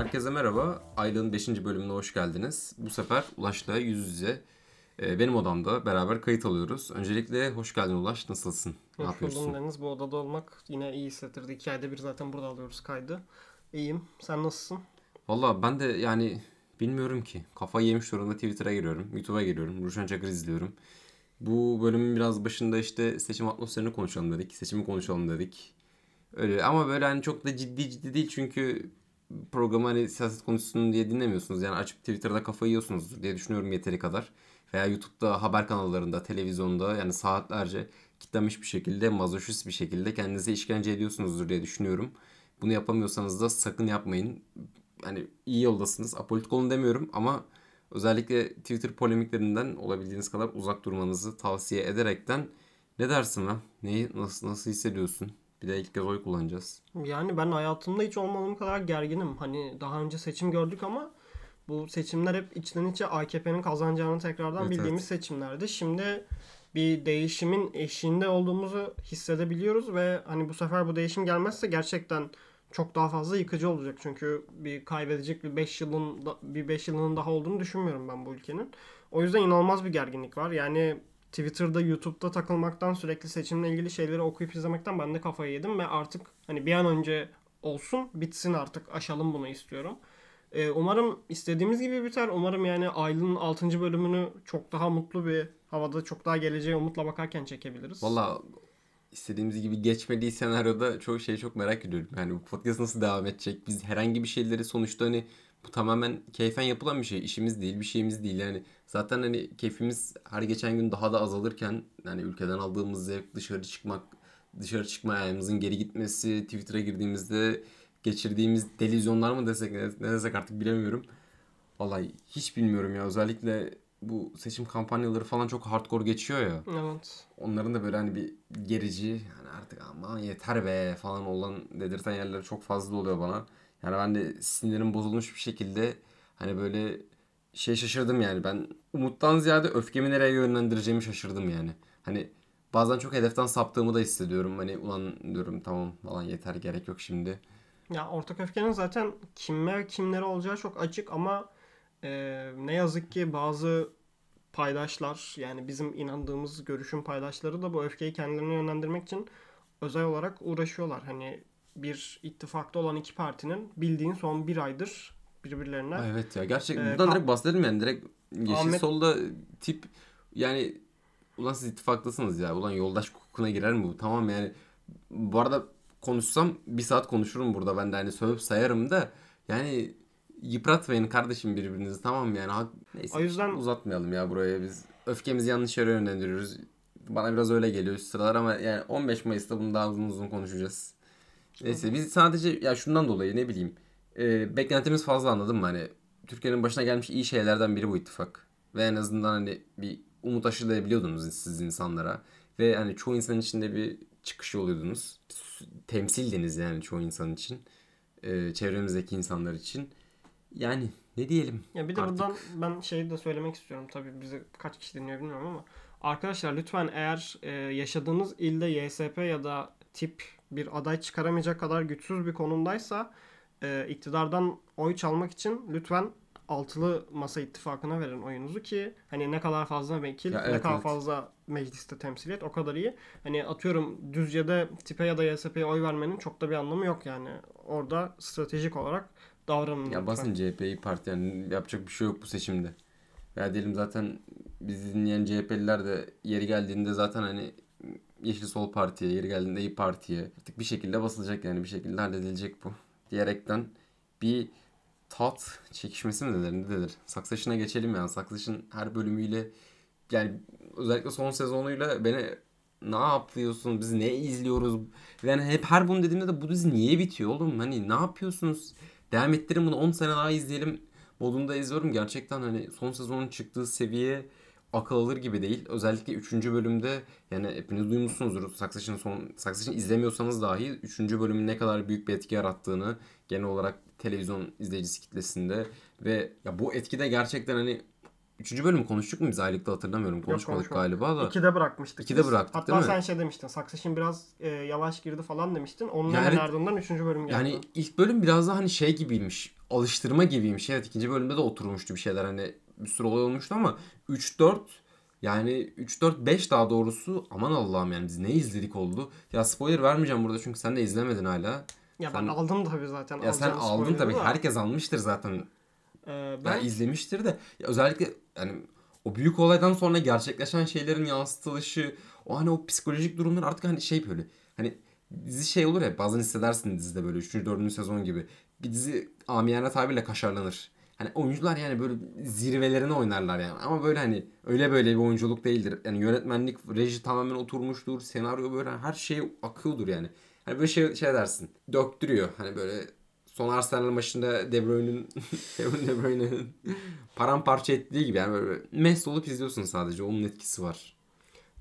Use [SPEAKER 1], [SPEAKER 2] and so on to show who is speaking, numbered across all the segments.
[SPEAKER 1] Herkese merhaba. Aylığın 5. bölümüne hoş geldiniz. Bu sefer Ulaş'la yüz yüze e, benim odamda beraber kayıt alıyoruz. Öncelikle hoş geldin Ulaş. Nasılsın? Ne
[SPEAKER 2] Hoş
[SPEAKER 1] yapıyorsun?
[SPEAKER 2] buldum Deniz. Bu odada olmak yine iyi hissettirdi. İki ayda bir zaten burada alıyoruz kaydı. İyiyim. Sen nasılsın?
[SPEAKER 1] Valla ben de yani bilmiyorum ki. Kafayı yemiş durumda Twitter'a giriyorum. YouTube'a giriyorum. Ruşen Çakır izliyorum. Bu bölümün biraz başında işte seçim atmosferini konuşalım dedik. Seçimi konuşalım dedik. Öyle ama böyle hani çok da ciddi ciddi değil çünkü programı hani siyaset konuşsun diye dinlemiyorsunuz. Yani açıp Twitter'da kafayı yiyorsunuz diye düşünüyorum yeteri kadar. Veya YouTube'da haber kanallarında, televizyonda yani saatlerce kitlenmiş bir şekilde, mazoşist bir şekilde kendinize işkence ediyorsunuzdur diye düşünüyorum. Bunu yapamıyorsanız da sakın yapmayın. Yani iyi yoldasınız. Apolitik olun demiyorum ama özellikle Twitter polemiklerinden olabildiğiniz kadar uzak durmanızı tavsiye ederekten ne dersin lan? Neyi nasıl nasıl hissediyorsun? Bir de ilk kez oy kullanacağız.
[SPEAKER 2] Yani ben hayatımda hiç olmadığım kadar gerginim. Hani daha önce seçim gördük ama bu seçimler hep içten içe AKP'nin kazanacağını tekrardan
[SPEAKER 1] Evet,
[SPEAKER 2] bildiğimiz seçimlerdi. Şimdi bir değişimin eşiğinde olduğumuzu hissedebiliyoruz ve hani bu sefer bu değişim gelmezse gerçekten çok daha fazla yıkıcı olacak. Çünkü bir kaybedecek bir 5 yılın bir 5 yılının daha olduğunu düşünmüyorum ben bu ülkenin. O yüzden inanılmaz bir gerginlik var. Yani Twitter'da, YouTube'da takılmaktan, sürekli seçimle ilgili şeyleri okuyup izlemekten ben de kafayı yedim ve artık hani bir an önce olsun, bitsin artık, aşalım bunu istiyorum. Ee, umarım istediğimiz gibi biter. Umarım yani Aylın 6. bölümünü çok daha mutlu bir havada, çok daha geleceğe umutla bakarken çekebiliriz.
[SPEAKER 1] Valla istediğimiz gibi geçmediği senaryoda çok şey çok merak ediyorum. Yani bu podcast nasıl devam edecek? Biz herhangi bir şeyleri sonuçta hani bu tamamen keyfen yapılan bir şey. İşimiz değil, bir şeyimiz değil. Yani zaten hani keyfimiz her geçen gün daha da azalırken yani ülkeden aldığımız zevk dışarı çıkmak, dışarı çıkma ayağımızın geri gitmesi, Twitter'a girdiğimizde geçirdiğimiz delizyonlar mı desek ne, desek artık bilemiyorum. Vallahi hiç bilmiyorum ya. Özellikle bu seçim kampanyaları falan çok hardcore geçiyor ya
[SPEAKER 2] Evet.
[SPEAKER 1] onların da böyle hani bir gerici yani artık aman yeter be falan olan dedirten yerleri çok fazla oluyor bana. Yani ben de sinirim bozulmuş bir şekilde hani böyle şey şaşırdım yani ben umuttan ziyade öfkemi nereye yönlendireceğimi şaşırdım yani. Hani bazen çok hedeften saptığımı da hissediyorum. Hani ulan diyorum tamam falan yeter gerek yok şimdi.
[SPEAKER 2] Ya ortak öfkenin zaten kime kimlere olacağı çok açık ama e, ne yazık ki bazı paydaşlar yani bizim inandığımız görüşün paydaşları da bu öfkeyi kendilerine yönlendirmek için özel olarak uğraşıyorlar. Hani bir ittifakta olan iki partinin bildiğin son bir aydır birbirlerine
[SPEAKER 1] Ay evet ya gerçekten
[SPEAKER 2] Ee,
[SPEAKER 1] buradan direkt bahsedelim yani direkt Yeşil
[SPEAKER 2] Ahmet-
[SPEAKER 1] Sol'da tip yani ulan siz ittifaktasınız ya ulan yoldaş hukukuna girer mi bu? Tamam yani bu arada konuşsam bir saat konuşurum burada ben de hani sövüp sayarım da yani yıpratmayın kardeşim birbirinizi tamam mı yani? Hak- neyse
[SPEAKER 2] O yüzden-
[SPEAKER 1] uzatmayalım ya buraya biz öfkemizi yanlış yere yönlendiriyoruz. Bana biraz öyle geliyor sıralar ama yani 15 Mayıs'ta bunu daha uzun uzun konuşacağız. Neyse biz sadece ya şundan dolayı ne bileyim e, beklentimiz fazla anladın mı? Hani Türkiye'nin başına gelmiş iyi şeylerden biri bu ittifak. Ve en azından hani bir umut aşılayabiliyordunuz siz insanlara. Ve hani çoğu insan içinde bir çıkış oluyordunuz. Temsildiniz yani çoğu insan için. E, çevremizdeki insanlar için. Yani ne diyelim
[SPEAKER 2] Ya bir de
[SPEAKER 1] artık.
[SPEAKER 2] buradan ben şeyi de söylemek istiyorum. Tabii bizi kaç kişi dinliyor bilmiyorum ama arkadaşlar lütfen eğer e, yaşadığınız ilde YSP ya da tip bir aday çıkaramayacak kadar güçsüz bir konumdaysa e, iktidardan oy çalmak için lütfen altılı masa ittifakına verin oyunuzu ki hani ne kadar fazla vekil,
[SPEAKER 1] Ya
[SPEAKER 2] ne
[SPEAKER 1] evet,
[SPEAKER 2] kadar
[SPEAKER 1] evet.
[SPEAKER 2] fazla mecliste temsiliyet o kadar iyi. Hani atıyorum Düzce'de tipe ya da YSP'ye oy vermenin çok da bir anlamı yok yani. Orada stratejik olarak davranın.
[SPEAKER 1] Ya basın CHP'yi parti yani yapacak bir şey yok bu seçimde. Ya diyelim zaten bizi dinleyen CHP'liler de yeri geldiğinde zaten hani Yeşil Sol Parti'ye, yeri geldiğinde İyi Parti'ye artık bir şekilde basılacak yani bir şekilde halledilecek bu. Diyerekten bir tat çekişmesi mi denir ne denir? Succession'a geçelim yani. Succession her bölümüyle yani özellikle son sezonuyla beni ne yapıyorsun biz ne izliyoruz yani hep her bunu dediğimde de bu dizi niye bitiyor oğlum hani ne yapıyorsunuz devam ettirin bunu 10 sene daha izleyelim modunda izliyorum gerçekten hani son sezonun çıktığı seviye akıl alır gibi değil özellikle 3. bölümde yani hepiniz duymuşsunuzdur Succession son Succession izlemiyorsanız dahi 3. bölümün ne kadar büyük bir etki yarattığını genel olarak televizyon izleyicisi kitlesinde ve ya bu etki de gerçekten hani Üçüncü bölümü konuştuk mu biz aylıkta hatırlamıyorum. Konuşmadık
[SPEAKER 2] konuşmadık.
[SPEAKER 1] galiba da.
[SPEAKER 2] İkide bırakmıştık.
[SPEAKER 1] İkide
[SPEAKER 2] biz.
[SPEAKER 1] bıraktık,
[SPEAKER 2] Hatta
[SPEAKER 1] değil mi?
[SPEAKER 2] sen şey demiştin. Succession biraz e, yavaş girdi falan demiştin. Onun
[SPEAKER 1] Ya
[SPEAKER 2] hemen
[SPEAKER 1] evet.
[SPEAKER 2] ardından üçüncü bölüm geldi.
[SPEAKER 1] Yani ilk bölüm biraz daha hani şey gibiymiş. Alıştırma gibiymiş. Evet ikinci bölümde de oturmuştu bir şeyler hani bir sürü olay olmuştu ama 3-4 yani 3-4-5 daha doğrusu aman Allah'ım yani biz ne izledik oldu. Ya spoiler vermeyeceğim burada çünkü sen de izlemedin hala.
[SPEAKER 2] ya ben
[SPEAKER 1] sen-
[SPEAKER 2] aldım tabii zaten.
[SPEAKER 1] Ya sen aldın tabii
[SPEAKER 2] da.
[SPEAKER 1] herkes almıştır zaten.
[SPEAKER 2] Ee,
[SPEAKER 1] Ben
[SPEAKER 2] ben
[SPEAKER 1] izlemiştir de ya özellikle yani o büyük olaydan sonra gerçekleşen şeylerin yansıtılışı o hani o psikolojik durumlar artık hani şey böyle hani dizi şey olur ya bazen hissedersin dizide böyle 3. 4. sezon gibi bir dizi amiyane tabirle kaşarlanır. Hani oyuncular yani böyle zirvelerine oynarlar yani. Ama böyle hani öyle böyle bir oyunculuk değildir. Yani yönetmenlik, reji tamamen oturmuştur. Senaryo böyle her şey akıyordur yani. Hani böyle şey, şey dersin. Döktürüyor. Hani böyle son Arsenal maçında De Bruyne'nin De Bruyne'nin paramparça ettiği gibi yani böyle mest olup izliyorsun sadece. Onun etkisi var.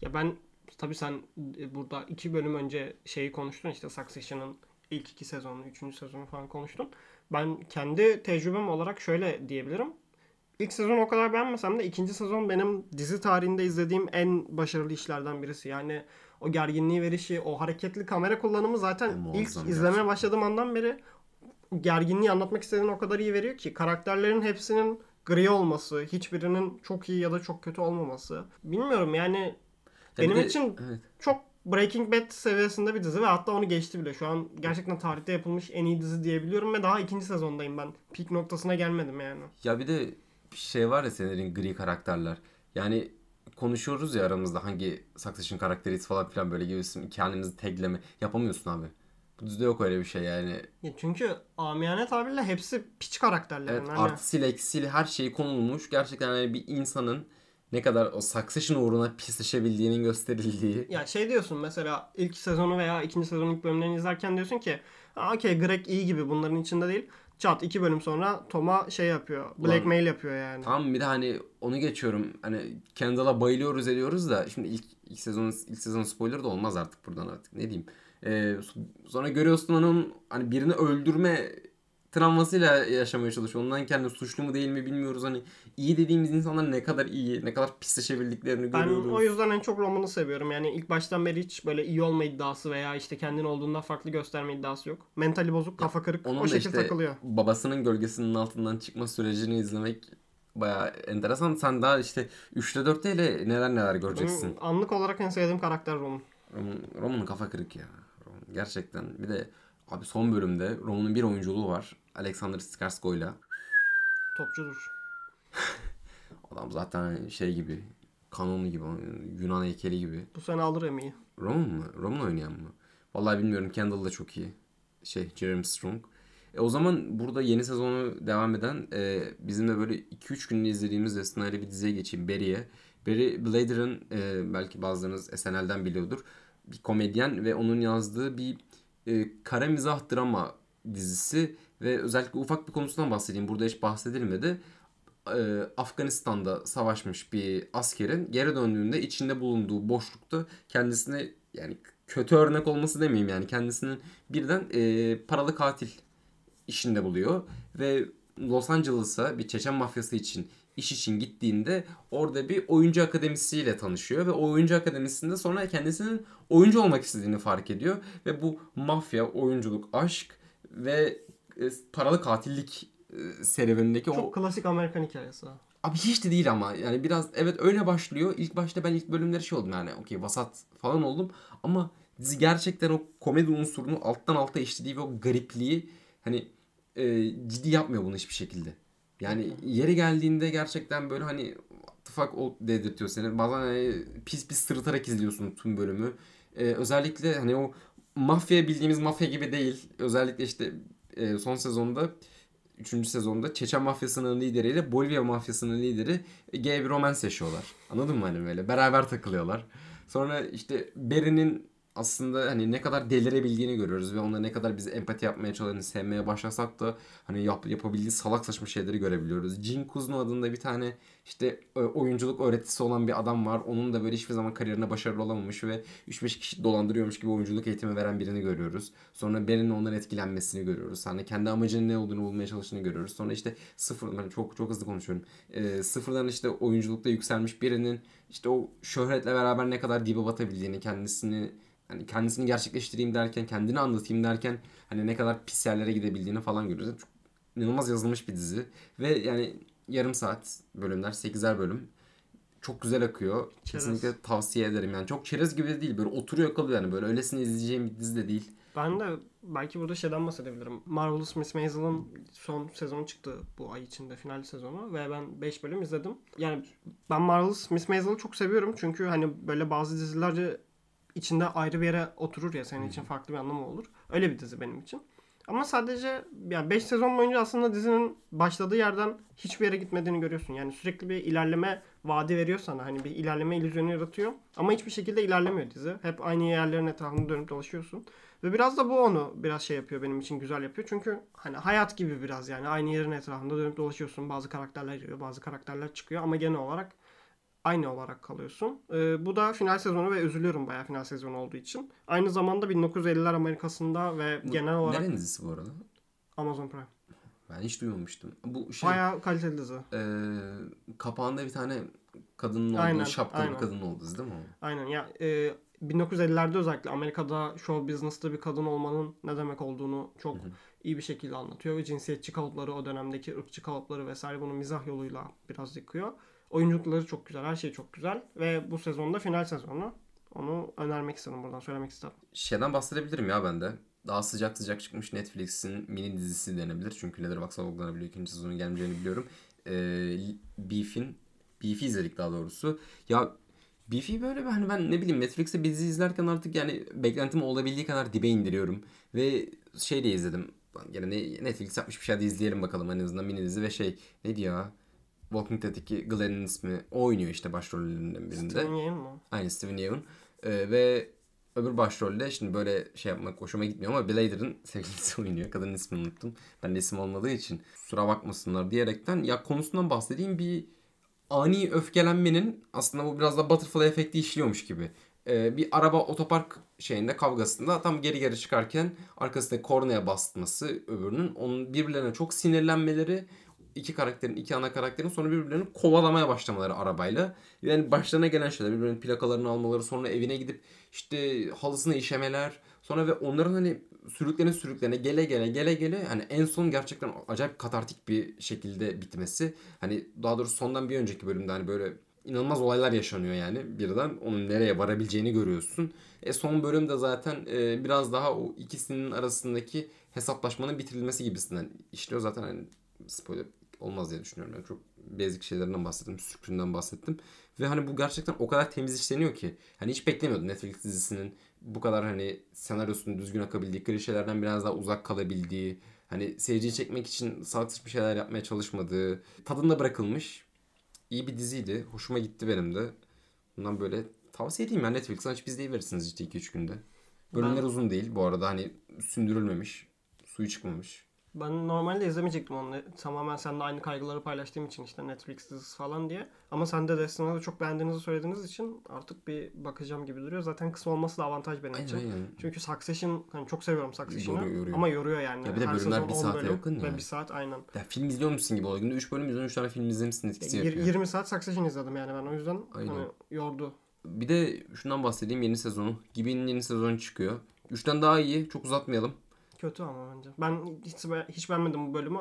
[SPEAKER 2] ya ben tabii sen e, burada iki bölüm önce şeyi konuştun işte Succession'ın ilk iki sezonu, üçüncü sezonu falan konuştun. Ben kendi tecrübem olarak şöyle diyebilirim. İlk sezon o kadar beğenmesem de ikinci sezon benim dizi tarihinde izlediğim en başarılı işlerden birisi. Yani o gerginliği verişi, o hareketli kamera kullanımı zaten
[SPEAKER 1] E, muazzam
[SPEAKER 2] ilk
[SPEAKER 1] gerçekten.
[SPEAKER 2] izlemeye başladığım andan beri gerginliği anlatmak istediğini o kadar iyi veriyor ki karakterlerin hepsinin gri olması, hiçbirinin çok iyi ya da çok kötü olmaması. Bilmiyorum yani
[SPEAKER 1] Ya
[SPEAKER 2] benim
[SPEAKER 1] de-
[SPEAKER 2] için
[SPEAKER 1] evet.
[SPEAKER 2] çok Breaking Bad seviyesinde bir dizi ve hatta onu geçti bile. Şu an gerçekten tarihte yapılmış en iyi dizi diyebiliyorum ve daha ikinci sezondayım ben. Peak noktasına gelmedim yani.
[SPEAKER 1] Ya bir de bir şey var ya senin gri karakterler. Yani konuşuyoruz ya aramızda hangi Succession karakteri falan filan böyle gibi kendinizi tagleme yapamıyorsun abi. Bu dizide yok öyle bir şey yani.
[SPEAKER 2] Ya çünkü amiyane tabirle hepsi piç karakterler.
[SPEAKER 1] Evet
[SPEAKER 2] yani.
[SPEAKER 1] Artısıyla eksisiyle her şey konulmuş. Gerçekten yani bir insanın ne kadar o Succession uğruna pisleşebildiğinin gösterildiği.
[SPEAKER 2] Ya şey diyorsun mesela ilk sezonu veya ikinci sezonun ilk bölümlerini izlerken diyorsun ki "Ha, okey Greg iyi gibi bunların içinde değil. Çat iki bölüm sonra Tom'a şey yapıyor. Blackmail yapıyor yani.
[SPEAKER 1] Tamam bir de hani onu geçiyorum. Hani Kendall'a bayılıyoruz ediyoruz da şimdi ilk ilk sezonun ilk sezon spoiler da olmaz artık buradan artık. Ne diyeyim? Ee, sonra görüyorsun onun hani birini öldürme travmasıyla yaşamaya çalışıyor. Ondan kendi suçlu mu değil mi bilmiyoruz. Hani iyi dediğimiz insanlar ne kadar iyi, ne kadar pisleşebildiklerini
[SPEAKER 2] Ben
[SPEAKER 1] görüyoruz.
[SPEAKER 2] o yüzden en çok romanı seviyorum. Yani ilk baştan beri hiç böyle iyi olma iddiası veya işte kendin olduğunda farklı gösterme iddiası yok. Mentali bozuk, kafa kırık
[SPEAKER 1] Onun
[SPEAKER 2] o şekilde
[SPEAKER 1] işte
[SPEAKER 2] takılıyor.
[SPEAKER 1] babasının gölgesinin altından çıkma sürecini izlemek bayağı enteresan. Sen daha işte 3'te 4'te ile neler neler göreceksin.
[SPEAKER 2] Benim anlık olarak en sevdiğim karakter Roman.
[SPEAKER 1] Roman, Roman'ın kafa kırık ya. Roman, gerçekten. Bir de abi son bölümde Roman'ın bir oyunculuğu var. Alexander Skarsgård'la.
[SPEAKER 2] Topçudur.
[SPEAKER 1] Adam zaten şey gibi. Kanonu gibi. Yunan heykeli gibi.
[SPEAKER 2] Bu sene alır Emmy'yi.
[SPEAKER 1] Roman mı? Roman oynayan mı? Vallahi bilmiyorum. Kendall da çok iyi. Şey Jeremy Strong. E o zaman burada yeni sezonu devam eden e, bizim de böyle 2-3 günde izlediğimiz Destina'yla bir diziye geçeyim. Barry'e. Barry Blader'ın e, belki bazılarınız SNL'den biliyordur. Bir komedyen ve onun yazdığı bir e, kara mizah drama dizisi ve özellikle ufak bir konusundan bahsedeyim. Burada hiç bahsedilmedi. E, Afganistan'da savaşmış bir askerin geri döndüğünde içinde bulunduğu boşlukta kendisine yani kötü örnek olması demeyeyim yani kendisinin birden e, paralı katil işinde buluyor ve Los Angeles'a bir Çeçen mafyası için iş için gittiğinde orada bir oyuncu akademisiyle tanışıyor ve o oyuncu akademisinde sonra kendisinin oyuncu olmak istediğini fark ediyor ve bu mafya, oyunculuk, aşk ve paralı katillik e, serüvenindeki o
[SPEAKER 2] Çok klasik Amerikan hikayesi.
[SPEAKER 1] Abi hiç de değil ama yani biraz evet öyle başlıyor. İlk başta ben ilk bölümleri şey oldum yani okey vasat falan oldum ama dizi gerçekten o komedi unsurunu alttan alta işlediği ve o garipliği hani e, ciddi yapmıyor bunu hiçbir şekilde. Yani yeri geldiğinde gerçekten böyle hani what the fuck o dedirtiyor seni. Bazen hani pis pis sırıtarak izliyorsun tüm bölümü. E, özellikle hani o mafya bildiğimiz mafya gibi değil. Özellikle işte e, son sezonda 3. sezonda Çeçen mafyasının lideriyle Bolivya mafyasının lideri gay bir romans yaşıyorlar. Anladın mı hani böyle? Beraber takılıyorlar. Sonra işte Barry'nin aslında hani ne kadar delirebildiğini görüyoruz ve onunla ne kadar bizi empati yapmaya çalıştığını sevmeye başlasak da hani yap, yapabildiği salak saçma şeyleri görebiliyoruz. Jin Kuzno adında bir tane işte oyunculuk öğretisi olan bir adam var. Onun da böyle hiçbir zaman kariyerine başarılı olamamış ve 3-5 kişi dolandırıyormuş gibi oyunculuk eğitimi veren birini görüyoruz. Sonra Ben'in ondan etkilenmesini görüyoruz. Hani kendi amacının ne olduğunu bulmaya çalıştığını görüyoruz. Sonra işte sıfır, ben çok çok hızlı konuşuyorum. E, sıfırdan işte oyunculukta yükselmiş birinin işte o şöhretle beraber ne kadar dibe batabildiğini, kendisini hani kendisini gerçekleştireyim derken, kendini anlatayım derken hani ne kadar pis yerlere gidebildiğini falan görüyoruz. Çok inanılmaz yazılmış bir dizi ve yani yarım saat bölümler, 8'er bölüm. Çok güzel akıyor.
[SPEAKER 2] Çerez.
[SPEAKER 1] Kesinlikle tavsiye ederim yani. Çok çerez gibi de değil. Böyle oturuyor kalıyor yani. Böyle öylesine izleyeceğim bir dizi de değil.
[SPEAKER 2] Ben de belki burada şeyden bahsedebilirim. Marvelous Miss Maisel'ın son sezonu çıktı bu ay içinde final sezonu ve ben 5 bölüm izledim. Yani ben Marvelous Miss Maisel'ı çok seviyorum çünkü hani böyle bazı dizilerce içinde ayrı bir yere oturur ya senin için farklı bir anlamı olur. Öyle bir dizi benim için. Ama sadece yani 5 sezon boyunca aslında dizinin başladığı yerden hiçbir yere gitmediğini görüyorsun. Yani sürekli bir ilerleme vaadi veriyor sana. Hani bir ilerleme illüzyonu yaratıyor. Ama hiçbir şekilde ilerlemiyor dizi. Hep aynı yerlerin etrafında dönüp dolaşıyorsun. Ve biraz da bu onu biraz şey yapıyor benim için güzel yapıyor. Çünkü hani hayat gibi biraz yani aynı yerin etrafında dönüp dolaşıyorsun. Bazı karakterler giriyor, bazı karakterler çıkıyor ama genel olarak aynı olarak kalıyorsun. Ee, bu da final sezonu ve üzülüyorum bayağı final sezonu olduğu için. Aynı zamanda 1950'ler Amerika'sında ve genel olarak
[SPEAKER 1] Nerenin dizisi bu arada?
[SPEAKER 2] Amazon Prime.
[SPEAKER 1] Ben hiç duymamıştım. Bu şey
[SPEAKER 2] Bayağı kaliteli dizi.
[SPEAKER 1] e, kapağında bir tane kadının olduğu
[SPEAKER 2] Aynen,
[SPEAKER 1] şapkalı
[SPEAKER 2] aynen.
[SPEAKER 1] bir olduğu dizi değil mi o?
[SPEAKER 2] Aynen ya e, 1950'lerde özellikle Amerika'da show business'ta bir kadın olmanın ne demek olduğunu çok iyi bir şekilde anlatıyor ve cinsiyetçi kalıpları o dönemdeki ırkçı kalıpları vesaire bunu mizah yoluyla biraz yıkıyor. Oyunculukları çok güzel, her şey çok güzel ve bu sezonda final sezonu. Onu önermek istedim buradan söylemek istedim.
[SPEAKER 1] Şeyden bahsedebilirim ya ben de. Daha sıcak sıcak çıkmış Netflix'in mini dizisi denebilir. Çünkü Letterboxd'a yollanabiliyor. ikinci sezonun gelmeyeceğini biliyorum. Ee, Beef'in Beef'i izledik daha doğrusu. Ya Beef'i böyle hani ben ne bileyim Netflix'te bir dizi izlerken artık yani beklentim olabildiği kadar dibe indiriyorum. Ve şey de izledim. Gene ne- Netflix yapmış bir şey de izleyelim bakalım en azından mini dizi ve şey neydi ya? Walking Dead'deki Glenn'in ismi. O oynuyor işte başrollerinden birinde.
[SPEAKER 2] Steven Yeun mu?
[SPEAKER 1] Aynı Steven Yeun. Ee, ve öbür başrolde şimdi böyle şey yapmak hoşuma gitmiyor ama Blader'ın sevgilisi oynuyor. Kadının ismini unuttum. Ben de isim olmadığı için kusura bakmasınlar diyerekten ya konusundan bahsedeyim bir ani öfkelenmenin aslında bu biraz da butterfly efekti işliyormuş gibi. Ee, bir araba otopark şeyinde kavgasında tam geri geri çıkarken arkasında kornaya bastırması öbürünün onun birbirlerine çok sinirlenmeleri iki karakterin iki ana karakterin sonra birbirlerini kovalamaya başlamaları arabayla. Yani başlarına gelen şeyler birbirlerinin plakalarını almaları sonra evine gidip işte halısına işemeler sonra ve onların hani sürüklene sürüklene gele gele gele gele hani en son gerçekten acayip katartik bir şekilde bitmesi. Hani daha doğrusu sondan bir önceki bölümde hani böyle inanılmaz olaylar yaşanıyor yani birden onun nereye varabileceğini görüyorsun. E son bölümde zaten e, biraz daha o ikisinin arasındaki hesaplaşmanın bitirilmesi gibisinden işliyor. Zaten hani spoiler olmaz diye düşünüyorum. Yani çok basic şeylerinden bahsettim. Sürprizinden bahsettim. Ve hani bu gerçekten o kadar temiz işleniyor ki. Hani hiç beklemiyordum Netflix dizisinin bu kadar hani senaryosunun düzgün akabildiği, klişelerden biraz daha uzak kalabildiği, hani seyirciyi çekmek için sağlıksız bir şeyler yapmaya çalışmadığı, tadında bırakılmış iyi bir diziydi. Hoşuma gitti benim de. Bundan böyle tavsiye edeyim ya Netflix'ten açıp izleyiverirsiniz işte 2-3 günde. Bölümler
[SPEAKER 2] Ben-
[SPEAKER 1] uzun değil bu arada hani sündürülmemiş, suyu çıkmamış.
[SPEAKER 2] Ben normalde izlemeyecektim onu. Tamamen seninle aynı kaygıları paylaştığım için işte Netflix dizisi falan diye. Ama sen de Destiny'de çok beğendiğinizi söylediğiniz için artık bir bakacağım gibi duruyor. Zaten kısa olması da avantaj benim
[SPEAKER 1] Aynen
[SPEAKER 2] için.
[SPEAKER 1] aynen.
[SPEAKER 2] Çünkü Succession hani çok seviyorum Succession'ı
[SPEAKER 1] Yoruyor, yoruyor.
[SPEAKER 2] ama yoruyor yani.
[SPEAKER 1] Ya bir de
[SPEAKER 2] Her
[SPEAKER 1] bölümler bir
[SPEAKER 2] 10
[SPEAKER 1] saate
[SPEAKER 2] bölüm
[SPEAKER 1] yakın
[SPEAKER 2] Ve
[SPEAKER 1] ya.
[SPEAKER 2] bir saat aynen.
[SPEAKER 1] Ya film izliyormuşsun gibi oluyor. Günde 3 bölüm izliyorsun 3 tane film izlemişsin etkisi
[SPEAKER 2] Yir-
[SPEAKER 1] yapıyor.
[SPEAKER 2] 20 saat Succession izledim yani ben o yüzden
[SPEAKER 1] Aynen.
[SPEAKER 2] hani yordu.
[SPEAKER 1] Bir de şundan bahsedeyim yeni sezonu. Gibi'nin yeni sezonu çıkıyor. 3'ten daha iyi. Çok uzatmayalım.
[SPEAKER 2] Kötü ama bence. Ben hiç, hiç beğenmedim bu bölümü.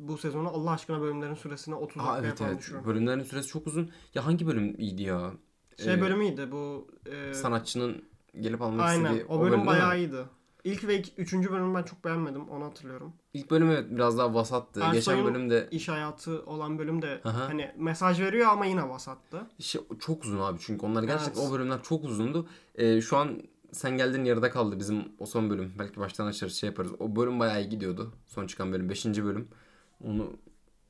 [SPEAKER 2] Bu sezonu Allah aşkına bölümlerin süresini 30
[SPEAKER 1] Aa
[SPEAKER 2] dakikaya
[SPEAKER 1] evet
[SPEAKER 2] falan
[SPEAKER 1] evet.
[SPEAKER 2] düşürün.
[SPEAKER 1] Bölümlerin süresi çok uzun. Ya hangi bölüm iyiydi ya?
[SPEAKER 2] Şey
[SPEAKER 1] Ee,
[SPEAKER 2] bölümüydü bu. e,
[SPEAKER 1] Sanatçının gelip almak
[SPEAKER 2] Aynen.
[SPEAKER 1] istediği
[SPEAKER 2] O bölüm
[SPEAKER 1] mi?
[SPEAKER 2] bayağı iyiydi. İlk ve iki, üçüncü bölümü ben çok beğenmedim. Onu hatırlıyorum.
[SPEAKER 1] İlk bölüm evet biraz daha vasattı. Geçen
[SPEAKER 2] Ersoy'un
[SPEAKER 1] bölümde
[SPEAKER 2] iş hayatı olan bölüm de
[SPEAKER 1] Aha.
[SPEAKER 2] hani mesaj veriyor ama yine vasattı.
[SPEAKER 1] şey, çok uzun abi çünkü onlar gerçekten
[SPEAKER 2] Evet.
[SPEAKER 1] o bölümler çok uzundu. Ee, şu an sen geldin yarıda kaldı bizim o son bölüm. Belki baştan açarız şey yaparız. O bölüm bayağı iyi gidiyordu. Son çıkan bölüm 5. bölüm. Onu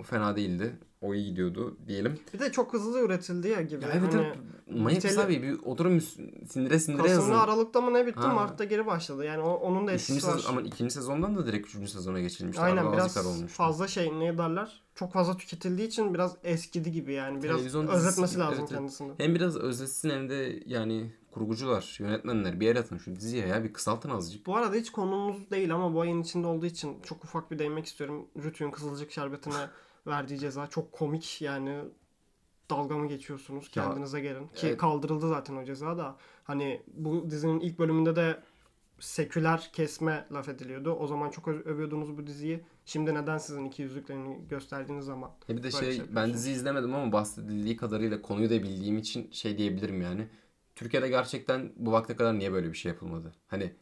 [SPEAKER 1] fena değildi. O iyi gidiyordu diyelim.
[SPEAKER 2] Bir de çok hızlı üretildi ya gibi.
[SPEAKER 1] Ya evet
[SPEAKER 2] hani.
[SPEAKER 1] Manyak
[SPEAKER 2] niteli-
[SPEAKER 1] abi bir oturum sindire sindire yazın.
[SPEAKER 2] Kasım'da Aralık'ta mı ne bitti
[SPEAKER 1] Ha.
[SPEAKER 2] Mart'ta geri başladı. Yani o, onun da
[SPEAKER 1] Üçüncü
[SPEAKER 2] etkisi var.
[SPEAKER 1] sezon, ama ikinci sezondan da direkt üçüncü sezona geçilmişti.
[SPEAKER 2] Aynen
[SPEAKER 1] Arada
[SPEAKER 2] biraz
[SPEAKER 1] olmuştu.
[SPEAKER 2] fazla şey ne derler? Çok fazla tüketildiği için biraz eskidi gibi yani. Biraz
[SPEAKER 1] Televizyon
[SPEAKER 2] özetmesi
[SPEAKER 1] dizisi-
[SPEAKER 2] lazım
[SPEAKER 1] evet.
[SPEAKER 2] kendisini.
[SPEAKER 1] Hem biraz özetsin hem de yani kurgucular, yönetmenler bir el atın şu diziye ya bir kısaltın azıcık.
[SPEAKER 2] Bu arada hiç konumuz değil ama bu ayın içinde olduğu için çok ufak bir değinmek istiyorum. Rütü'nün Kızılcık Şerbeti'ne verdiği ceza çok komik yani dalga mı geçiyorsunuz
[SPEAKER 1] Ya,
[SPEAKER 2] kendinize gelin. Ki
[SPEAKER 1] evet.
[SPEAKER 2] kaldırıldı zaten o ceza da. Hani bu dizinin ilk bölümünde de seküler kesme laf ediliyordu. O zaman çok övüyordunuz bu diziyi. Şimdi neden sizin iki yüzlüklerini gösterdiğiniz zaman
[SPEAKER 1] Ya bir de şey
[SPEAKER 2] şey
[SPEAKER 1] ben dizi izlemedim ama bahsedildiği kadarıyla konuyu da bildiğim için şey diyebilirim yani. Türkiye'de gerçekten bu vakte kadar niye böyle bir şey yapılmadı? Hani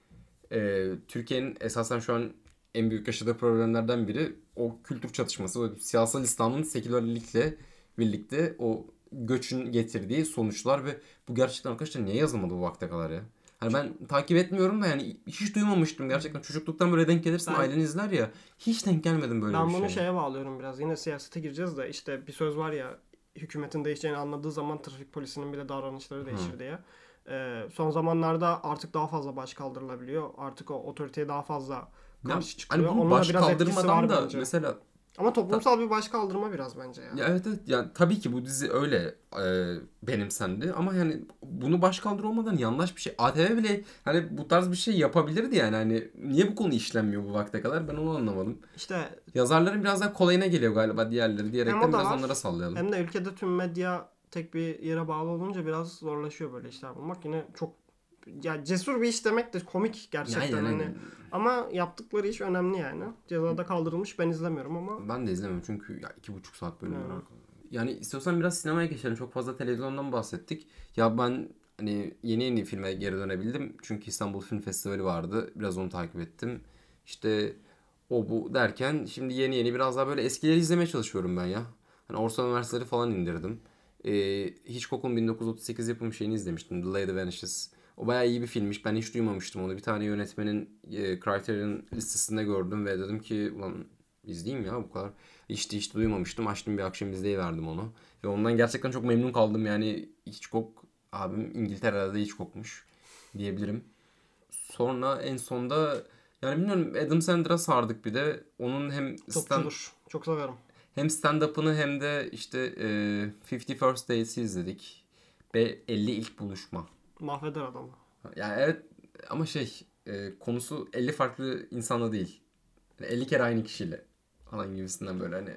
[SPEAKER 1] e, Türkiye'nin esasen şu an en büyük yaşadığı problemlerden biri o kültür çatışması. O siyasal İslam'ın sekülerlikle birlikte o göçün getirdiği sonuçlar ve bu gerçekten arkadaşlar niye yazılmadı bu vakte kadar ya? Hani ben takip etmiyorum da yani hiç duymamıştım gerçekten. Çocukluktan böyle denk gelirsin
[SPEAKER 2] Ben-
[SPEAKER 1] izler ya. Hiç denk gelmedim böyle
[SPEAKER 2] ben
[SPEAKER 1] bir
[SPEAKER 2] bunu
[SPEAKER 1] şeye.
[SPEAKER 2] şeye bağlıyorum biraz. Yine siyasete gireceğiz de işte bir söz var ya hükümetin değişeceğini anladığı zaman trafik polisinin bile davranışları değişir diye. Ee, son zamanlarda artık daha fazla baş kaldırılabiliyor. Artık o otoriteye daha fazla
[SPEAKER 1] Ya,
[SPEAKER 2] karşı
[SPEAKER 1] hani
[SPEAKER 2] çıkıyor.
[SPEAKER 1] bunu
[SPEAKER 2] Onunla
[SPEAKER 1] baş
[SPEAKER 2] biraz
[SPEAKER 1] kaldırmadan da
[SPEAKER 2] bence.
[SPEAKER 1] mesela
[SPEAKER 2] Ama toplumsal bir baş kaldırma biraz bence ya.
[SPEAKER 1] ya evet evet yani tabii ki bu dizi öyle e, benimsendi ama yani bunu baş kaldır olmadan yanlış bir şey. ATV bile hani bu tarz bir şey yapabilirdi yani hani niye bu konu işlenmiyor bu vakte kadar ben onu anlamadım.
[SPEAKER 2] İşte
[SPEAKER 1] Yazarların biraz daha kolayına geliyor galiba diğerleri
[SPEAKER 2] Hem
[SPEAKER 1] diyerekten
[SPEAKER 2] o da
[SPEAKER 1] biraz
[SPEAKER 2] var,
[SPEAKER 1] onlara sallayalım.
[SPEAKER 2] hem de ülkede tüm medya tek bir yere bağlı olunca biraz zorlaşıyor böyle işler bulmak. Yine çok ya cesur bir iş demek de komik gerçekten
[SPEAKER 1] Aynen,
[SPEAKER 2] hani. Ama yaptıkları iş önemli yani. Cezada kaldırılmış ben izlemiyorum ama
[SPEAKER 1] Ben de izlemiyorum çünkü ya iki buçuk saat bölüm.
[SPEAKER 2] Evet.
[SPEAKER 1] Yani istiyorsan biraz sinemaya geçelim. Çok fazla televizyondan bahsettik. Ya ben hani yeni yeni filme geri dönebildim. Çünkü İstanbul Film Festivali vardı. Biraz onu takip ettim. İşte o bu derken şimdi yeni yeni biraz daha böyle eskileri izlemeye çalışıyorum ben ya. Hani Orson Welles'leri falan indirdim. Ee, Hitchcock'un 1938 yapım şeyini izlemiştim. The Lady Vanishes. O bayağı iyi bir filmmiş. Ben hiç duymamıştım onu. Bir tane yönetmenin e, Criterion listesinde gördüm ve dedim ki ulan izleyeyim ya bu kadar. Hiç de hiç duymamıştım. Açtım bir akşam izleyiverdim onu. Ve ondan gerçekten çok memnun kaldım. Yani Hitchcock abim İngiltere'de de Hitchcock'muş diyebilirim. Sonra en sonda yani bilmiyorum Adam Sandler'a sardık bir de. Onun hem stand,
[SPEAKER 2] topçudur. Çok severim.
[SPEAKER 1] hem stand-up'ını hem de işte e, 50 First Dates'i izledik. Ve 50 ilk buluşma.
[SPEAKER 2] Mahveder adamı.
[SPEAKER 1] Yani evet ama şey e, konusu 50 farklı insanla değil. Yani 50 kere aynı kişiyle falan gibisinden böyle hani.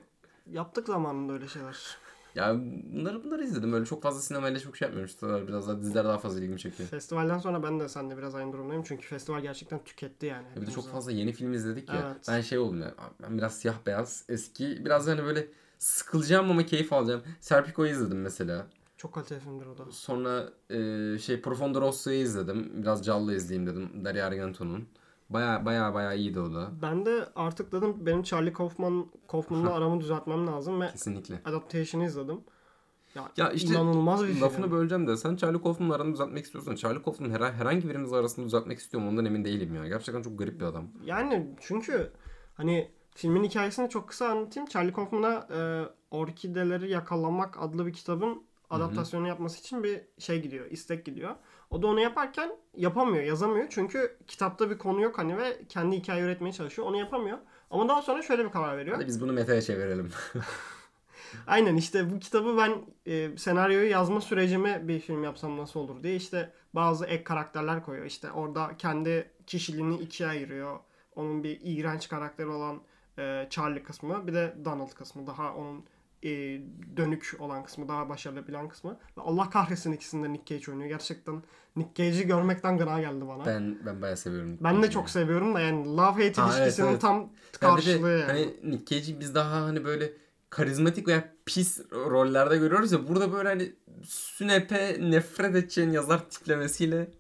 [SPEAKER 2] Yaptık zamanında öyle şeyler.
[SPEAKER 1] Ya bunları bunları izledim. Öyle çok fazla sinemayla çok şey yapmıyorum. İşte biraz daha diziler daha fazla ilgimi çekiyor.
[SPEAKER 2] Festivalden sonra ben de seninle biraz aynı durumdayım. Çünkü festival gerçekten tüketti yani.
[SPEAKER 1] Ya bir de çok fazla yeni film izledik ya.
[SPEAKER 2] Evet.
[SPEAKER 1] Ben şey oldum ya. Ben biraz siyah beyaz eski. Biraz hani böyle sıkılacağım ama keyif alacağım. Serpico'yu izledim mesela.
[SPEAKER 2] Çok kaliteli filmdir o da.
[SPEAKER 1] Sonra e, şey Profondo Rosso'yu izledim. Biraz canlı izleyeyim dedim. Dario Argento'nun. Baya baya baya iyiydi o da.
[SPEAKER 2] Ben de artık dedim benim Charlie Kaufman Kaufman'la aramı düzeltmem lazım ve
[SPEAKER 1] Kesinlikle.
[SPEAKER 2] Adaptation'ı izledim. Ya,
[SPEAKER 1] Ya işte
[SPEAKER 2] inanılmaz bir.
[SPEAKER 1] Lafını böleceğim de sen Charlie Kaufman'la aranı düzeltmek istiyorsan Charlie Kaufman'ın her, herhangi birimiz arasında düzeltmek istiyorum ondan emin değilim ya. Gerçekten çok garip bir adam.
[SPEAKER 2] Yani çünkü hani filmin hikayesini çok kısa anlatayım. Charlie Kaufman'a e, Orkideleri Yakalamak adlı bir kitabın adaptasyonu yapması için bir şey gidiyor, istek gidiyor. O da onu yaparken yapamıyor, yazamıyor. Çünkü kitapta bir konu yok hani ve kendi hikaye üretmeye çalışıyor. Onu yapamıyor. Ama daha sonra şöyle bir karar veriyor.
[SPEAKER 1] Hadi biz bunu metaya çevirelim.
[SPEAKER 2] Aynen işte bu kitabı ben e, senaryoyu yazma sürecimi bir film yapsam nasıl olur diye işte bazı ek karakterler koyuyor. İşte orada kendi kişiliğini ikiye ayırıyor. Onun bir iğrenç karakteri olan e, Charlie kısmı bir de Donald kısmı. Daha onun e, dönük olan kısmı, daha başarılı bilen kısmı. Ve Allah kahretsin ikisinde Nick Cage oynuyor. Gerçekten Nick Cage'i görmekten gına geldi bana. Ben,
[SPEAKER 1] Ben ben bayağı seviyorum.
[SPEAKER 2] de çok seviyorum da yani love hate
[SPEAKER 1] Ha, evet,
[SPEAKER 2] ilişkisinin
[SPEAKER 1] evet.
[SPEAKER 2] tam
[SPEAKER 1] bir de
[SPEAKER 2] karşılığı yani.
[SPEAKER 1] Hani Nick Cage'i biz daha hani böyle karizmatik veya pis rollerde görüyoruz ya burada böyle hani sünepe nefret edeceğin yazar tiplemesiyle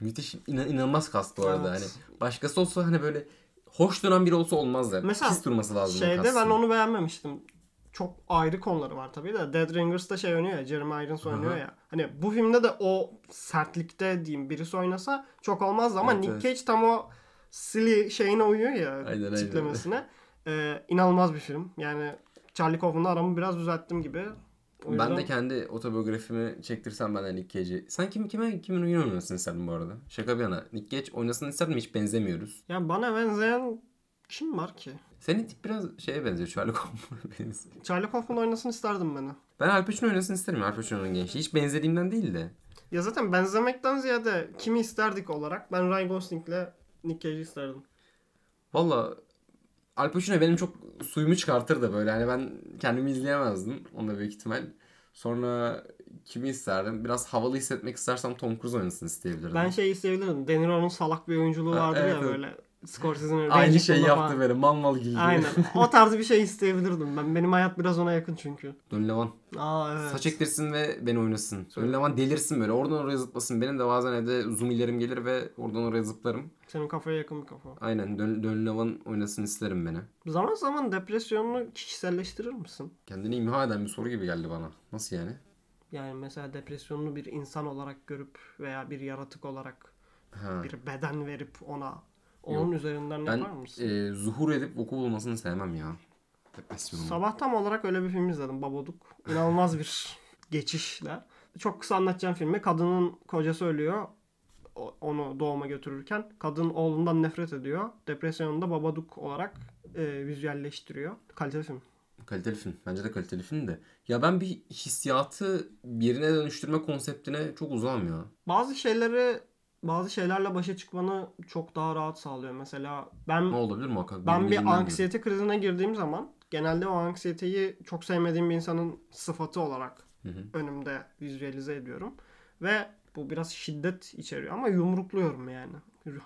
[SPEAKER 1] müthiş inan- inanılmaz kast bu arada
[SPEAKER 2] Evet.
[SPEAKER 1] hani başkası olsa hani böyle hoş duran biri olsa olmaz ya.
[SPEAKER 2] Mesela
[SPEAKER 1] Pis durması lazım.
[SPEAKER 2] Şeyde ben onu beğenmemiştim. Çok ayrı konuları var tabii de. Dead Ringers'da şey oynuyor ya. Jeremy Irons oynuyor
[SPEAKER 1] Aha.
[SPEAKER 2] ya. Hani bu filmde de o sertlikte diyeyim birisi oynasa çok olmazdı ama
[SPEAKER 1] Evet,
[SPEAKER 2] Nick
[SPEAKER 1] evet.
[SPEAKER 2] Cage tam o silly şeyine uyuyor ya
[SPEAKER 1] Aynen, aynen.
[SPEAKER 2] tiplemesine. Ee, inanılmaz bir film. Yani Charlie Kaufman'la aramı biraz düzelttim gibi. O
[SPEAKER 1] Ben de kendi otobiyografimi çektirsem benden Nick Cage'i. Sen kim, kime, kimin oyunu oynasın isterdin bu arada? Şaka bir yana. Nick Cage oynasın isterdim hiç benzemiyoruz.
[SPEAKER 2] Ya bana benzeyen kim var ki?
[SPEAKER 1] Senin tip biraz şeye benziyor. Charlie Kaufman'a benziyor.
[SPEAKER 2] Charlie Kaufman oynasın isterdim beni.
[SPEAKER 1] Ben Al Pacino oynasın isterim. Al Pacino'nun gençliği. Hiç benzediğimden değil de.
[SPEAKER 2] Ya zaten benzemekten ziyade kimi isterdik olarak ben Ryan Gosling'le Nick Cage'i isterdim.
[SPEAKER 1] Valla Al Pacino benim çok suyumu çıkartırdı böyle. Hani ben kendimi izleyemezdim. Onda büyük ihtimal. Sonra kimi isterdim? Biraz havalı hissetmek istersem Tom Cruise oynasın isteyebilirdim.
[SPEAKER 2] Ben şey isteyebilirdim. De Niro'nun salak bir oyunculuğu
[SPEAKER 1] Ha,
[SPEAKER 2] vardır
[SPEAKER 1] evet,
[SPEAKER 2] ya
[SPEAKER 1] evet.
[SPEAKER 2] böyle. Scorsese'nin
[SPEAKER 1] Aynı şey yaptı
[SPEAKER 2] falan.
[SPEAKER 1] böyle. Mal mal gibi.
[SPEAKER 2] Aynen. O tarz bir şey isteyebilirdim ben. Benim hayat biraz ona yakın çünkü.
[SPEAKER 1] Don Levan.
[SPEAKER 2] Aa evet.
[SPEAKER 1] Saç ektirsin ve beni oynasın. Don Levan delirsin böyle. Oradan oraya zıplasın. Benim de bazen evde zoom ilerim gelir ve oradan oraya zıplarım.
[SPEAKER 2] Senin kafaya yakın bir kafa.
[SPEAKER 1] Aynen. Don, Don Levan oynasın isterim beni.
[SPEAKER 2] Zaman zaman depresyonunu kişiselleştirir misin?
[SPEAKER 1] Kendini imha eden bir soru gibi geldi bana. Nasıl yani?
[SPEAKER 2] Yani mesela depresyonunu bir insan olarak görüp veya bir yaratık olarak
[SPEAKER 1] Ha.
[SPEAKER 2] bir beden verip ona onun üzerinden
[SPEAKER 1] Ben
[SPEAKER 2] yapar mısın?
[SPEAKER 1] e, zuhur edip vuku bulmasını sevmem ya. Depresyonum.
[SPEAKER 2] Sabah tam olarak öyle bir film izledim Babadook. İnanılmaz bir geçişle. Çok kısa anlatacağım filmi. Kadının kocası ölüyor. Onu doğuma götürürken. Kadın oğlundan nefret ediyor. Depresyonunda Babadook olarak e, vizüelleştiriyor. Kaliteli film.
[SPEAKER 1] Kaliteli film. Bence de kaliteli film de. Ya ben bir hissiyatı birine dönüştürme konseptine çok uzağım ya.
[SPEAKER 2] Bazı şeyleri bazı şeylerle başa çıkmanı çok daha rahat sağlıyor. Mesela ben
[SPEAKER 1] Ne olabilir muhakkak?
[SPEAKER 2] Ben bir anksiyete krizine girdiğim zaman genelde o anksiyeteyi çok sevmediğim bir insanın sıfatı olarak
[SPEAKER 1] Hı hı.
[SPEAKER 2] önümde vizüelize ediyorum. Ve bu biraz şiddet içeriyor ama yumrukluyorum yani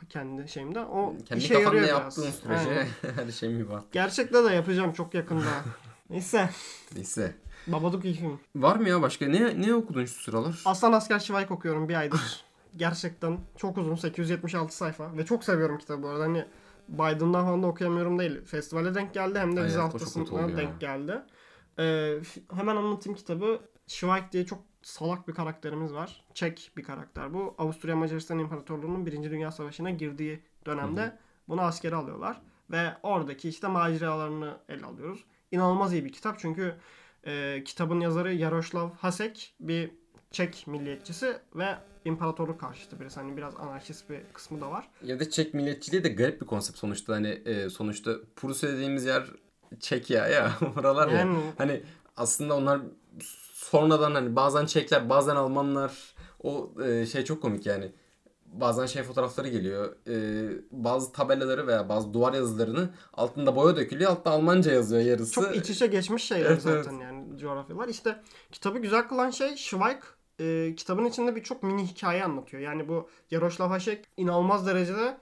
[SPEAKER 2] kendi şeyimde. O
[SPEAKER 1] Kendi
[SPEAKER 2] işe
[SPEAKER 1] kafanda
[SPEAKER 2] yarıyor
[SPEAKER 1] yaptığın
[SPEAKER 2] biraz.
[SPEAKER 1] sürece
[SPEAKER 2] Aynen.
[SPEAKER 1] her şey mübah.
[SPEAKER 2] Gerçekte de yapacağım çok yakında. Neyse.
[SPEAKER 1] Neyse.
[SPEAKER 2] Babadook iyi film.
[SPEAKER 1] Var mı ya başka? Ne ne okudun şu sıralar?
[SPEAKER 2] Aslan Asker Şivayk okuyorum bir aydır. Gerçekten çok uzun 876 sayfa ve çok seviyorum kitabı bu arada. Hani Biden'dan falan da okuyamıyorum değil. Festivale denk geldi hem de
[SPEAKER 1] Ay
[SPEAKER 2] vize
[SPEAKER 1] oluyor
[SPEAKER 2] denk geldi. Ee, hemen anlatayım kitabı. Şivayk diye çok salak bir karakterimiz var. Çek bir karakter bu. Avusturya Macaristan İmparatorluğu'nun 1. Dünya Savaşı'na girdiği dönemde bunu askere alıyorlar. Ve oradaki işte maceralarını ele alıyoruz. İnanılmaz iyi bir kitap çünkü e, kitabın yazarı Yaroslav Hasek bir Çek milliyetçisi ve imparatorluk karşıtı birisi. Hani biraz anarşist bir kısmı da var.
[SPEAKER 1] Ya da Çek milliyetçiliği de garip bir konsept sonuçta. Hani e, sonuçta Prusya dediğimiz yer Çekya ya. Oralar ya.
[SPEAKER 2] Yani
[SPEAKER 1] Hani aslında onlar sonradan hani bazen Çekler bazen Almanlar o e, şey çok komik yani. Bazen şey fotoğrafları geliyor. E, bazı tabelaları veya bazı duvar yazılarını altında boya dökülüyor. Altta Almanca yazıyor yarısı.
[SPEAKER 2] çok iç içe geçmiş şeyler
[SPEAKER 1] Evet,
[SPEAKER 2] zaten yani coğrafyalar. İşte kitabı güzel kılan şey Schweik e, kitabın içinde birçok mini hikaye anlatıyor. Yani bu Yaroslav Hasek inanılmaz derecede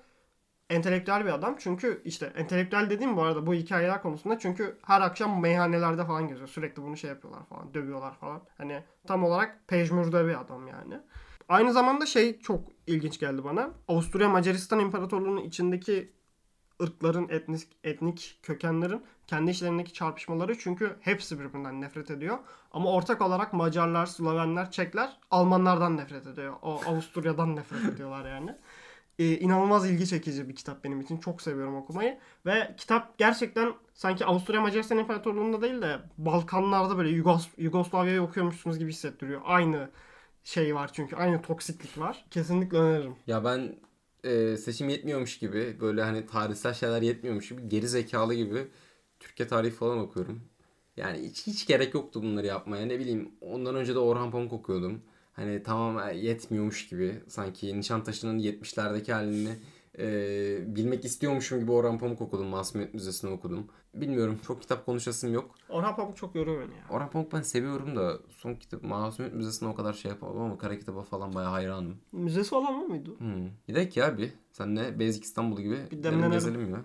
[SPEAKER 2] entelektüel bir adam. Çünkü işte entelektüel dediğim bu arada bu hikayeler konusunda çünkü her akşam meyhanelerde falan geziyor. Sürekli bunu şey yapıyorlar falan. Dövüyorlar falan. Hani tam olarak pejmürde bir adam yani. Aynı zamanda şey çok ilginç geldi bana. Avusturya Macaristan İmparatorluğu'nun içindeki ırkların, etnik, etnik kökenlerin kendi işlerindeki çarpışmaları çünkü hepsi birbirinden nefret ediyor. Ama ortak olarak Macarlar, Slovenler, Çekler Almanlardan nefret ediyor. O Avusturya'dan nefret ediyorlar yani. Ee, inanılmaz ilgi çekici bir kitap benim için. Çok seviyorum okumayı. Ve kitap gerçekten sanki Avusturya Macaristan İmparatorluğu'nda değil de Balkanlarda böyle Yugos Yugoslavya'yı okuyormuşsunuz gibi hissettiriyor. Aynı şey var çünkü. Aynı toksiklik var. Kesinlikle öneririm.
[SPEAKER 1] Ya ben e, seçim yetmiyormuş gibi böyle hani tarihsel şeyler yetmiyormuş gibi geri zekalı gibi Türkiye tarihi falan okuyorum. Yani hiç, hiç gerek yoktu bunları yapmaya. Ne bileyim ondan önce de Orhan Pamuk okuyordum. Hani tamam e, yetmiyormuş gibi sanki Nişantaşı'nın 70'lerdeki halini e, bilmek istiyormuşum gibi Orhan Pamuk okudum. Masumiyet Müzesi'ni okudum. Bilmiyorum çok kitap konuşasım yok.
[SPEAKER 2] Orhan Pamuk çok yoruyor beni ya.
[SPEAKER 1] Orhan Pamuk ben seviyorum da son kitap Masumiyet Müzesi'ne o kadar şey yapamadım ama kara kitaba falan bayağı hayranım.
[SPEAKER 2] Müzesi olan mı mıydı?
[SPEAKER 1] Hmm. Gidelim ya bir. Senle Basic İstanbul gibi.
[SPEAKER 2] Bir demlenelim.
[SPEAKER 1] gezelim ya.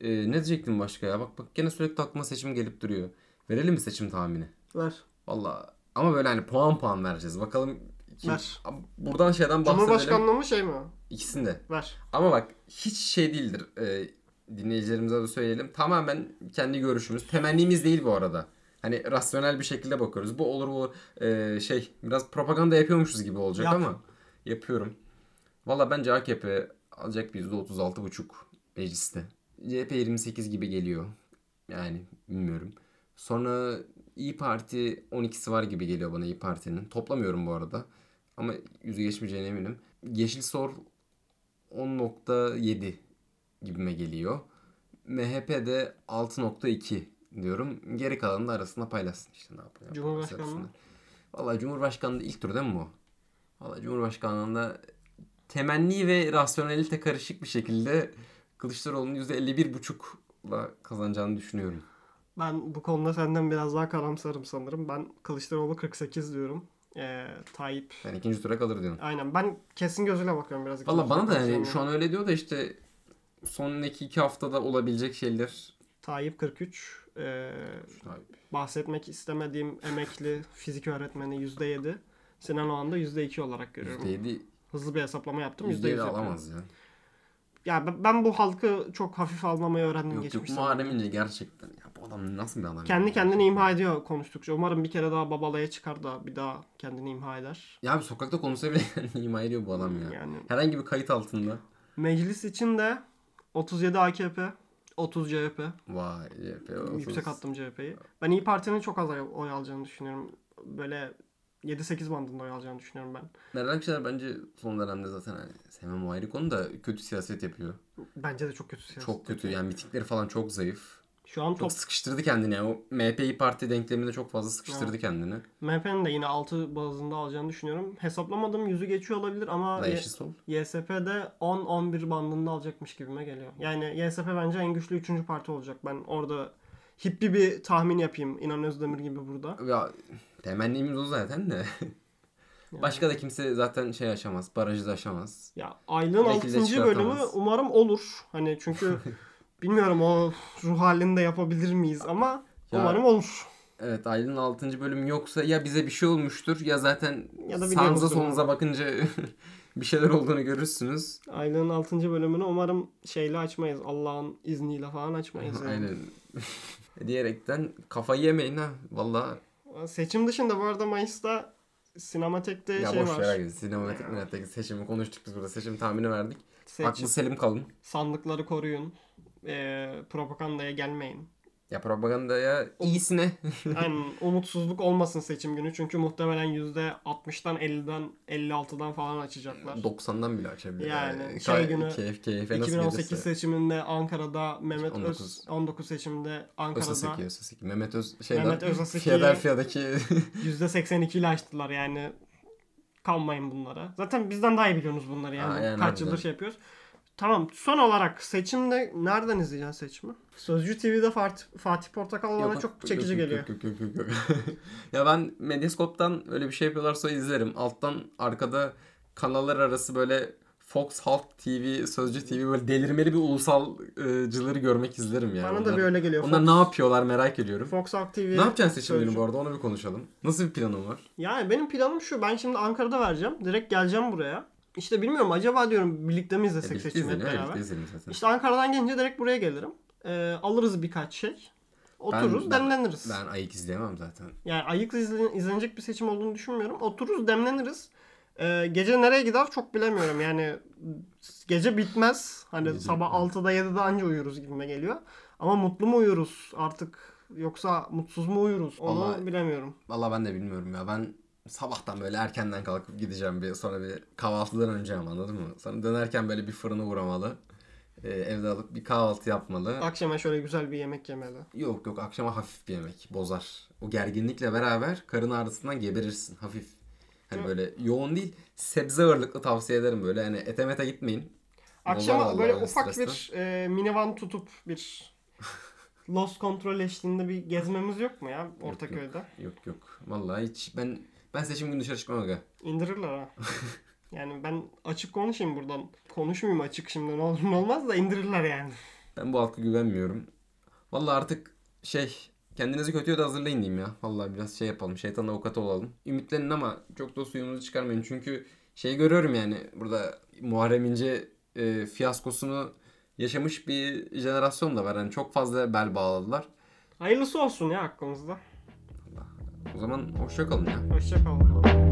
[SPEAKER 1] Ee, ne diyecektim başka ya? Bak bak gene sürekli aklıma seçim gelip duruyor. Verelim mi seçim tahmini?
[SPEAKER 2] Ver.
[SPEAKER 1] Valla ama böyle hani puan puan vereceğiz. Bakalım kim...
[SPEAKER 2] Ver.
[SPEAKER 1] Buradan şeyden bahsedelim.
[SPEAKER 2] Cumhurbaşkanlığı mı şey mi?
[SPEAKER 1] İkisinde.
[SPEAKER 2] Ver.
[SPEAKER 1] Ama bak hiç şey değildir. Ee, dinleyicilerimize de söyleyelim. Tamamen kendi görüşümüz. Temennimiz değil bu arada. Hani rasyonel bir şekilde bakıyoruz. Bu olur bu olur. Ee, şey biraz propaganda yapıyormuşuz gibi olacak
[SPEAKER 2] Yap.
[SPEAKER 1] ama yapıyorum. Valla bence AKP alacak bir %36,5 mecliste. CHP 28 gibi geliyor. Yani bilmiyorum. Sonra İyi Parti 12'si var gibi geliyor bana İyi Parti'nin. Toplamıyorum bu arada. Ama yüzü geçmeyeceğine eminim. Yeşil Sol 10.7 gibime geliyor. MHP de 6.2 diyorum. Geri kalanı da arasında paylaşsın işte ne yapıyor.
[SPEAKER 2] Cumhurbaşkanlığı?
[SPEAKER 1] Valla Cumhurbaşkanlığı ilk tur değil mi bu? Valla Cumhurbaşkanlığında temenni ve rasyonelite karışık bir şekilde Kılıçdaroğlu'nun %51,5'la kazanacağını düşünüyorum.
[SPEAKER 2] Ben bu konuda senden biraz daha karamsarım sanırım. Ben Kılıçdaroğlu 48 diyorum. Ee, Tayyip.
[SPEAKER 1] Ben ikinci tura kalır diyorum.
[SPEAKER 2] Aynen. Ben kesin gözüyle bakıyorum biraz.
[SPEAKER 1] Valla bana da yani şu an öyle diyor da işte sonraki iki haftada olabilecek şeyler
[SPEAKER 2] Tayyip 43. Ee,
[SPEAKER 1] Abi,
[SPEAKER 2] bahsetmek istemediğim emekli fizik öğretmeni %7. Sinan Oğan da %2 olarak görüyorum.
[SPEAKER 1] %7,
[SPEAKER 2] Hızlı bir hesaplama yaptım. %100
[SPEAKER 1] %7
[SPEAKER 2] yapıyorum.
[SPEAKER 1] alamaz ya.
[SPEAKER 2] Ya ben- bu halkı çok hafif almamayı öğrendim
[SPEAKER 1] Yok yok
[SPEAKER 2] geçmiş
[SPEAKER 1] Muharrem. İnce gerçekten ya bu adam nasıl bir adam?
[SPEAKER 2] Kendi kendini imha ediyor konuştukça. Umarım bir kere daha babalaya çıkar da bir daha kendini imha eder.
[SPEAKER 1] Ya abi sokakta konuşsa bile ima ediyor bu adam ya.
[SPEAKER 2] Yani
[SPEAKER 1] Herhangi bir kayıt altında.
[SPEAKER 2] meclis için de 37 AKP, 30 CHP.
[SPEAKER 1] Vay CHP olsun.
[SPEAKER 2] Yüksek attım CHP'yi. Ben İyi Parti'nin çok az oy alacağını düşünüyorum. Böyle 7-8 bandında oy alacağını düşünüyorum ben.
[SPEAKER 1] Meral Akşener bence son dönemde zaten hani sevmem o ayrı konu da kötü siyaset yapıyor.
[SPEAKER 2] Bence de çok kötü siyaset.
[SPEAKER 1] Çok kötü yani mitingleri falan çok zayıf.
[SPEAKER 2] Şu an
[SPEAKER 1] Çok
[SPEAKER 2] top
[SPEAKER 1] sıkıştırdı kendini. Yani o MHP Parti denkleminde çok fazla sıkıştırdı
[SPEAKER 2] Evet.
[SPEAKER 1] kendini.
[SPEAKER 2] MHP'nin de yine 6 bazında alacağını düşünüyorum. Hesaplamadım yüzü geçiyor olabilir ama Y-. YSP'de 10-11 bandında alacakmış gibime geliyor. Yani YSP bence en güçlü 3. parti olacak. Ben orada hippi bir tahmin yapayım. İnan Özdemir gibi burada.
[SPEAKER 1] Ya temennimiz o zaten de. Başka da kimse zaten şey aşamaz. Barajı da aşamaz.
[SPEAKER 2] Ya aylığın
[SPEAKER 1] Belki de
[SPEAKER 2] 6. bölümü umarım olur. Hani çünkü bilmiyorum o ruh halinde yapabilir miyiz ama
[SPEAKER 1] Ya-
[SPEAKER 2] umarım olur.
[SPEAKER 1] Evet Aylin 6. bölüm yoksa ya bize bir şey olmuştur ya zaten
[SPEAKER 2] Ya da
[SPEAKER 1] sağınıza solunuza bakınca bir şeyler olduğunu görürsünüz.
[SPEAKER 2] Aylığın 6. bölümünü umarım şeyle açmayız. Allah'ın izniyle falan açmayız. yani.
[SPEAKER 1] Aynen. Diyerekten kafayı yemeyin ha. Valla
[SPEAKER 2] Seçim dışında bu arada Mayıs'ta Sinematek'te
[SPEAKER 1] ya
[SPEAKER 2] şey
[SPEAKER 1] boş
[SPEAKER 2] var.
[SPEAKER 1] ver. Sinematik Minet'teki seçimi konuştuk biz burada. Seçim tahmini verdik.
[SPEAKER 2] Seç-
[SPEAKER 1] Aklı selim kalın.
[SPEAKER 2] sandıkları koruyun. Ee, propagandaya gelmeyin.
[SPEAKER 1] Ya propagandaya iyisine.
[SPEAKER 2] Yani umutsuzluk olmasın seçim günü. Çünkü muhtemelen %60'dan 50'den 56'dan falan açacaklar.
[SPEAKER 1] 90'dan bile açabilir.
[SPEAKER 2] Yani şey
[SPEAKER 1] Kay-
[SPEAKER 2] günü,
[SPEAKER 1] keyif, keyfe nasıl
[SPEAKER 2] 2018
[SPEAKER 1] gelirse.
[SPEAKER 2] seçiminde Ankara'da Mehmet
[SPEAKER 1] 19.
[SPEAKER 2] Öz 19 seçimde Ankara'da
[SPEAKER 1] Özaseki, Özaseki. Mehmet Öz şeyden
[SPEAKER 2] Mehmet Özaseki'yi-
[SPEAKER 1] Philadelphia'daki
[SPEAKER 2] %82 ile açtılar yani. Kanmayın bunlara. Zaten bizden daha iyi biliyorsunuz bunları yani.
[SPEAKER 1] Aa, yani
[SPEAKER 2] Kaç yıldır şey yapıyoruz. Tamam son olarak seçimde nereden izleyeceksin seçimi? Sözcü TV'de Fatih, Fatih Portakal bana çok çekici
[SPEAKER 1] yok,
[SPEAKER 2] geliyor.
[SPEAKER 1] Yok, yok, yok, yok, ya ben Medyascope'dan öyle bir şey yapıyorlarsa izlerim. Alttan arkada kanallar arası böyle Fox Halk TV, Sözcü TV böyle delirmeli bir ulusalcıları görmek izlerim yani.
[SPEAKER 2] Bana da
[SPEAKER 1] Onlar-
[SPEAKER 2] bir öyle geliyor.
[SPEAKER 1] Onlar
[SPEAKER 2] Fox,
[SPEAKER 1] ne yapıyorlar merak ediyorum.
[SPEAKER 2] Fox Halk TV.
[SPEAKER 1] Ne yapacaksın seçim günü bu arada onu bir konuşalım. Nasıl bir planın var?
[SPEAKER 2] Yani benim planım şu. Ben şimdi Ankara'da vereceğim. Direkt geleceğim buraya. İşte bilmiyorum acaba diyorum birlikte mi izlesek
[SPEAKER 1] birlikte
[SPEAKER 2] seçimi hep beraber. İşte Ankara'dan gelince direkt buraya gelirim. Ee, alırız birkaç şey. Otururuz,
[SPEAKER 1] ben-
[SPEAKER 2] demleniriz.
[SPEAKER 1] Ben ayık izleyemem zaten.
[SPEAKER 2] Yani ayık izlen- izlenecek bir seçim olduğunu düşünmüyorum. Otururuz, demleniriz. Ee, gece nereye gider çok bilemiyorum. Yani gece bitmez. Hani
[SPEAKER 1] Gece
[SPEAKER 2] sabah
[SPEAKER 1] bitmez.
[SPEAKER 2] 6'da 7'de anca uyuruz gibime geliyor. Ama mutlu mu uyuruz artık yoksa mutsuz mu uyuruz onu
[SPEAKER 1] Vallahi-
[SPEAKER 2] bilemiyorum.
[SPEAKER 1] Vallahi ben de bilmiyorum ya. Ben sabahtan böyle erkenden kalkıp gideceğim bir sonra bir kahvaltıdan önce ama anladın mı? Sonra dönerken böyle bir fırına uğramalı. Ee, evde alıp bir kahvaltı yapmalı.
[SPEAKER 2] Akşama şöyle güzel bir yemek yemeli.
[SPEAKER 1] Yok yok akşama hafif bir yemek bozar. O gerginlikle beraber karın ağrısından geberirsin hafif. Hani
[SPEAKER 2] Hı.
[SPEAKER 1] böyle yoğun değil sebze ağırlıklı tavsiye ederim böyle hani ete mete gitmeyin. Bozar
[SPEAKER 2] Akşama
[SPEAKER 1] vallahi
[SPEAKER 2] böyle
[SPEAKER 1] öyle
[SPEAKER 2] ufak
[SPEAKER 1] stresten.
[SPEAKER 2] bir e, minivan tutup bir Lost Control eşliğinde bir gezmemiz yok mu ya Ortaköy'de?
[SPEAKER 1] Yok yok vallahi hiç ben ben seçim günü dışarı çıkmam aga.
[SPEAKER 2] İndirirler ha. yani ben açık konuşayım buradan. Konuşmayayım açık şimdi ne olur ne olmaz da indirirler yani.
[SPEAKER 1] Ben bu halka güvenmiyorum. Vallahi artık şey kendinizi kötüye de hazırlayın diyeyim ya. Vallahi biraz şey yapalım. Şeytan avukatı olalım. Ümitlenin ama çok da suyumuzu çıkarmayın. Çünkü şey görüyorum yani burada Muharrem İnce e, fiyaskosunu yaşamış bir jenerasyon da var. Yani çok fazla bel bağladılar.
[SPEAKER 2] Hayırlısı olsun ya hakkımızda.
[SPEAKER 1] O zaman hoşça kalın ya.
[SPEAKER 2] Hoşçakalın.